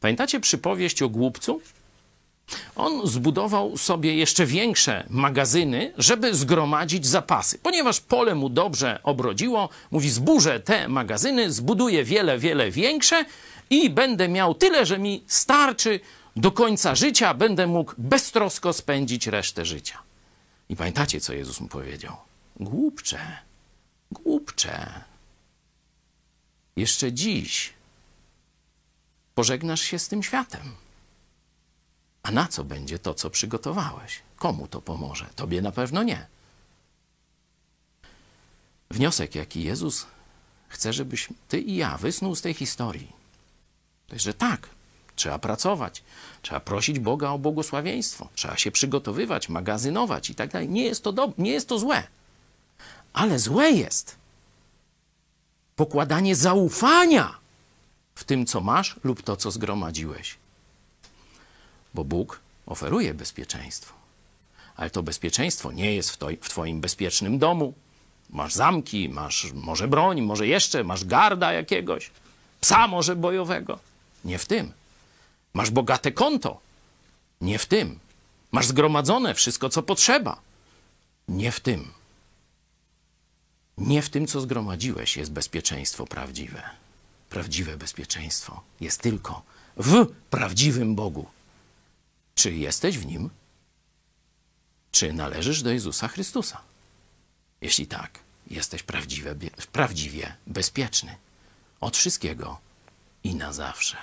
Pamiętacie przypowieść o głupcu? On zbudował sobie jeszcze większe magazyny, żeby zgromadzić zapasy. Ponieważ pole mu dobrze obrodziło, mówi: Zburzę te magazyny, zbuduję wiele, wiele większe i będę miał tyle, że mi starczy do końca życia, będę mógł beztrosko spędzić resztę życia. I pamiętacie, co Jezus mu powiedział? Głupcze, głupcze. Jeszcze dziś pożegnasz się z tym światem. A na co będzie to, co przygotowałeś? Komu to pomoże? Tobie na pewno nie. Wniosek, jaki Jezus chce, żebyś ty i ja wysnuł z tej historii, to jest, że tak, trzeba pracować, trzeba prosić Boga o błogosławieństwo, trzeba się przygotowywać, magazynować i tak dalej. Nie jest to, do, nie jest to złe. Ale złe jest pokładanie zaufania tym, co masz lub to, co zgromadziłeś. Bo Bóg oferuje bezpieczeństwo. Ale to bezpieczeństwo nie jest w, w Twoim bezpiecznym domu. Masz zamki, masz może broń, może jeszcze, masz garda jakiegoś, psa może bojowego. Nie w tym. Masz bogate konto. Nie w tym. Masz zgromadzone wszystko, co potrzeba. Nie w tym. Nie w tym, co zgromadziłeś, jest bezpieczeństwo prawdziwe. Prawdziwe bezpieczeństwo jest tylko w prawdziwym Bogu. Czy jesteś w nim? Czy należysz do Jezusa Chrystusa? Jeśli tak, jesteś prawdziwie, prawdziwie bezpieczny od wszystkiego i na zawsze.